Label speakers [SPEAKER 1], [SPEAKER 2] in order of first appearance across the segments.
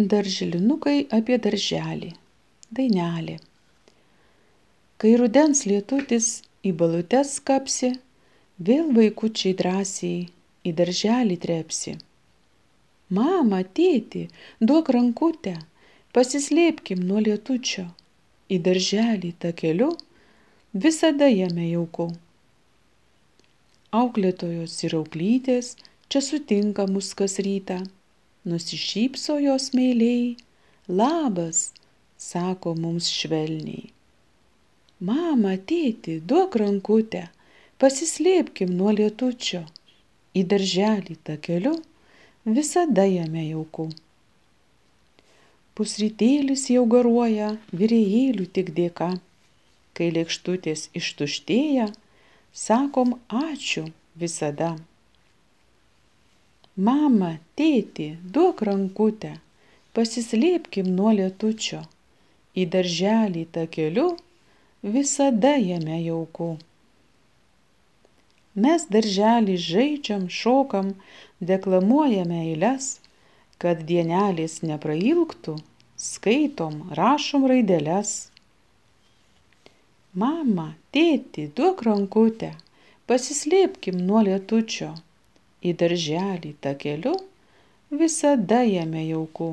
[SPEAKER 1] Darželinukai apie darželį. Dainelė. Kai rudens lietutis į balutes kapsi, vėl vaikučiai drąsiai į darželį trepsi. Mama, tėti, duok rankutę, pasislėpkim nuo lietučio. Į darželį takeliu, visada jame jauku. Auklėtojos ir auklytės čia sutinka mus kas rytą nusišypso jos meiliai, labas, sako mums švelniai. Mama, tėti, duok rankutę, pasislėpkim nuo lietučio, į darželį takeliu, visada jame jauku. Pusrytėlis jau garuoja, vyrėjėlių tik dėka, kai lėkštutės ištuštėja, sakom ačiū visada. Mama, tėti, duok rankutę, pasislėpkim nuo lietučio. Į darželį takeliu, visada jame jauku. Mes darželį žaidžiam, šokam, deklamuojame eiles, kad dienelės neprailgtų, skaitom, rašom raideles. Mama, tėti, duok rankutę, pasislėpkim nuo lietučio į darželį takeliu, visada jame jauku.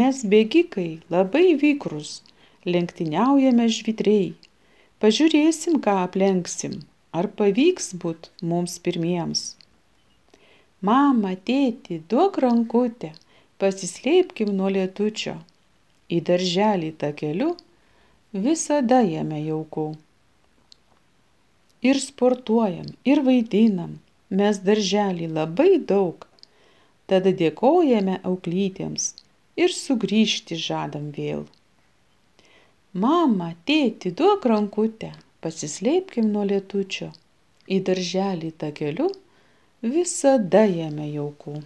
[SPEAKER 1] Mes bėgikai labai vykrus, lenktyniaujame žvidriai, pažiūrėsim, ką aplenksim, ar pavyks būt mums pirmiems. Mama, tėti, duok rankutę, pasislėpkim nuo lietučio, į darželį takeliu, visada jame jauku ir sportuojam, ir vaidinam, mes darželį labai daug. Tada dėkojame auklytėms ir sugrįžti žadam vėl. Mama, tėti, duok rankutę, pasislėpkim nuo lietučio, į darželį takeliu, visada jame jauku.